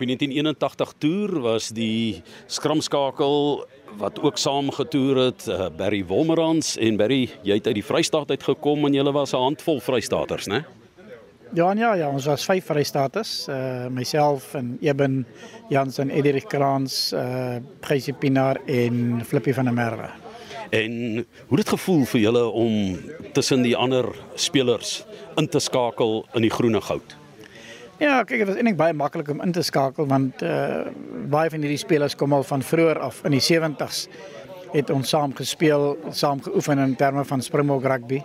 Op die 1981 toer was die skramskakel wat ook saam getoer het, uh, Barry Wolmerans en Barry, jy het uit die Vrystaat uit gekom en julle was 'n handvol Vrystaaters, né? Ja, ja, ja, ons was vyf Vrystaaters, uh myself en Eben Jansen, Eddie Kraans, uh Geusie Pinaar en Flippie van der Merwe. En hoe het dit gevoel vir julle om tussen die ander spelers in te skakel in die groene goud? Ja, kyk, dit was eintlik baie maklik om in te skakel want uh baie van hierdie spelers kom al van vroeër af in die 70s het ons saam gespeel, saam geoefen in terme van Springbok rugby.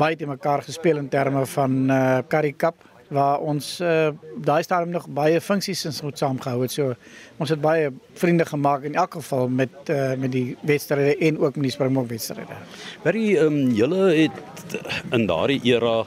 Baie te mekaar gespeel in terme van uh Currie Cup waar ons uh, daai stadium nog baie funksies in goed saamgehou het. So ons het baie vriende gemaak in elk geval met uh, met die wedstryde en ook met die Springbok wedstryde. Baie ehm um, julle het in daardie era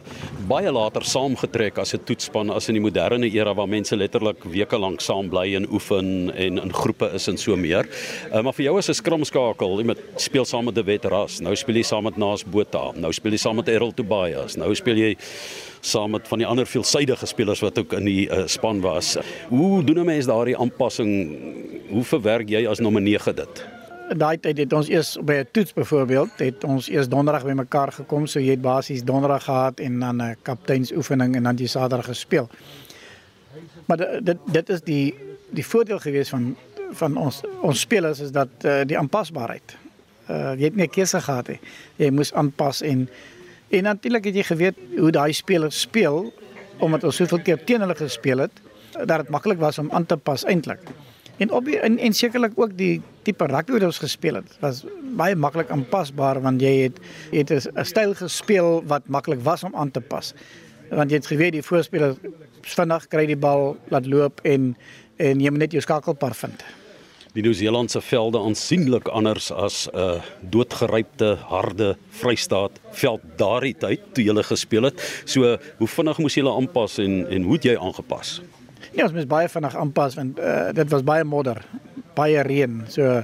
baie later saamgetrek as 'n toetspan as in die moderne era waar mense letterlik weke lank saam bly en oefen en in groepe is en so meer. Uh, maar vir jou as 'n skrimskakel, jy moet speel saam met Dewet Ras, nou speel jy saam met Naas Botha, nou speel jy saam met Errol Tobias, nou speel jy saam met van die ander veelsidige spelers wat ook in die uh, span was. Hoe doen 'n mens daardie aanpassing? Hoe verwerk jy as nommer 9 dit? Daai tyd het ons eers by 'n toets byvoorbeeld, het ons eers donderdag bymekaar gekom, so jy het basies donderdag gehad en dan 'n kapteinsoefening en dan die saterdag gespeel. Maar dit dit is die die voordeel gewees van van ons ons spelers is dat uh, die aanpasbaarheid. Uh jy het nie keuse gehad nie. Jy moes aanpas en En natuurlik het jy geweet hoe daai spelers speel omdat ons soveel keer teen hulle gespeel het dat dit maklik was om aan te pas eintlik. En op en, en sekerlik ook die tipe rugby wat ons gespeel het was baie maklik aanpasbaar want jy het het 'n styl gespeel wat maklik was om aan te pas. Want jy het geweet die voorspeler vinnig kry die bal laat loop en en jy moet net jou skakelpaar vind die Nieu-Seelandse velde aansienlik anders as 'n uh, doodgerypte harde Vrystaat veld daardie tyd toe jy gele gespeel het. So hoe vinnig moes jy aanpas en en hoe het jy aangepas? Nee, ons moes baie vinnig aanpas want uh, dit was baie modder, baie reën. So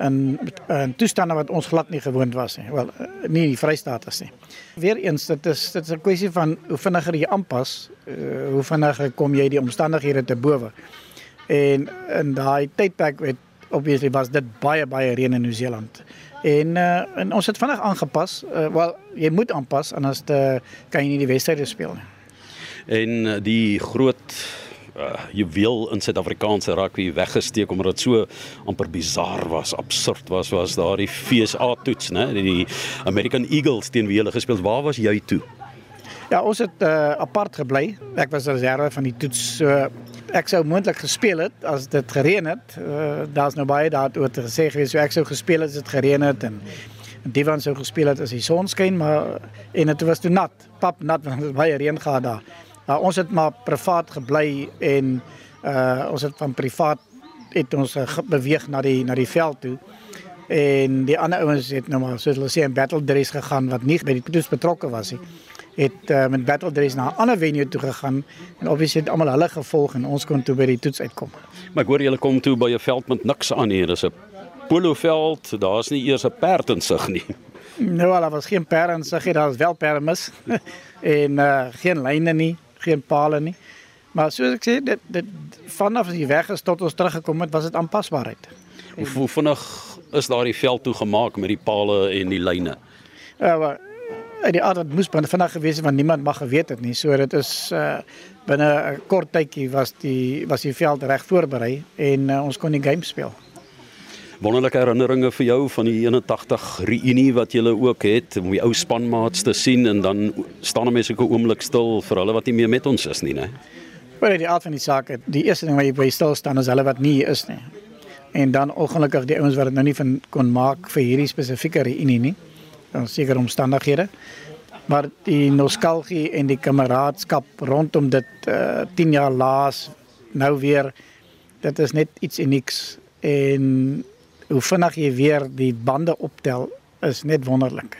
in 'n toestande wat ons glad nie gewoond was nie. Wel, uh, nie die Vrystaat is nie. Weereens dit is dit is 'n kwessie van hoe vinniger jy aanpas, uh, hoe vinniger kom jy die omstandighede te bowe. En in daai tydperk het obviously was dit baie baie reën in Nieu-Seeland. En uh, en ons het vinnig aangepas. Uh, Wel, jy moet aanpas anders te kan jy nie die wedstryde speel nie. En die groot uh juweel in Suid-Afrikaanse rugby weggesteek omdat dit so amper bizar was, absurd was, was daardie FSA toets, né? Die American Eagles teen wie hulle gespeel het. Waar was jy toe? Ja, ons het uh apart gebly. Ek was reserve van die toets. So ek sou moontlik gespeel het as dit gereën het. Uh, Daar's nou baie daaroor te gesê gewees so ek sou gespeel het as dit gereën het en Divan sou gespeel het as die son skyn, maar en dit was toe nat, pap nat want dit baie reën gehad daar. Nou ons het maar privaat gebly en uh ons het van privaat het ons beweeg na die na die veld toe. En die ander ouens het nou maar soos hulle sê 'n battle dress gegaan wat nie by die toets betrokke was nie het uh, met battle dress na 'n ander venue toe gegaan en obviously het almal hulle gevolg en ons kon toe by die toets uitkom. Maar ek hoor julle kom toe by 'n veld met niks aan hier, dis 'n poloveld, daar's nie eers 'n perd in sig nie. Nou, daar was geen perd in sig, daar was wel perde mis en uh, geen lyne nie, geen palle nie. Maar soos ek sê, dit dit vanaf die weg is tot ons teruggekom het, was dit aanpasbaarheid. Hoe, hoe vinnig is daardie veld toe gemaak met die palle en die lyne? Ja, uh, uit die aard wat moes binne vandag gewees het want niemand mag geweet het nie. So dit is uh binne 'n kort tydjie was die was die veld reg voorberei en uh, ons kon die game speel. Wonderlike herinneringe vir jou van die 81 reunie wat jy ook het om die ou spanmaats te sien en dan staan mense ook 'n oomblik stil vir hulle wat nie meer met ons is nie, né? Wel die aard van die saak, die eerste ding wat jy by stil staan is hulle wat nie hier is nie. En dan ongelukkig die ouens wat dit nou nie van kon maak vir hierdie spesifieke reunie nie in sekere omstandighede. Maar die nostalgie en die kameraadskap rondom dit uh eh, 10 jaar laas nou weer dit is net iets unieks en hoe vinnig jy weer die bande optel is net wonderlik.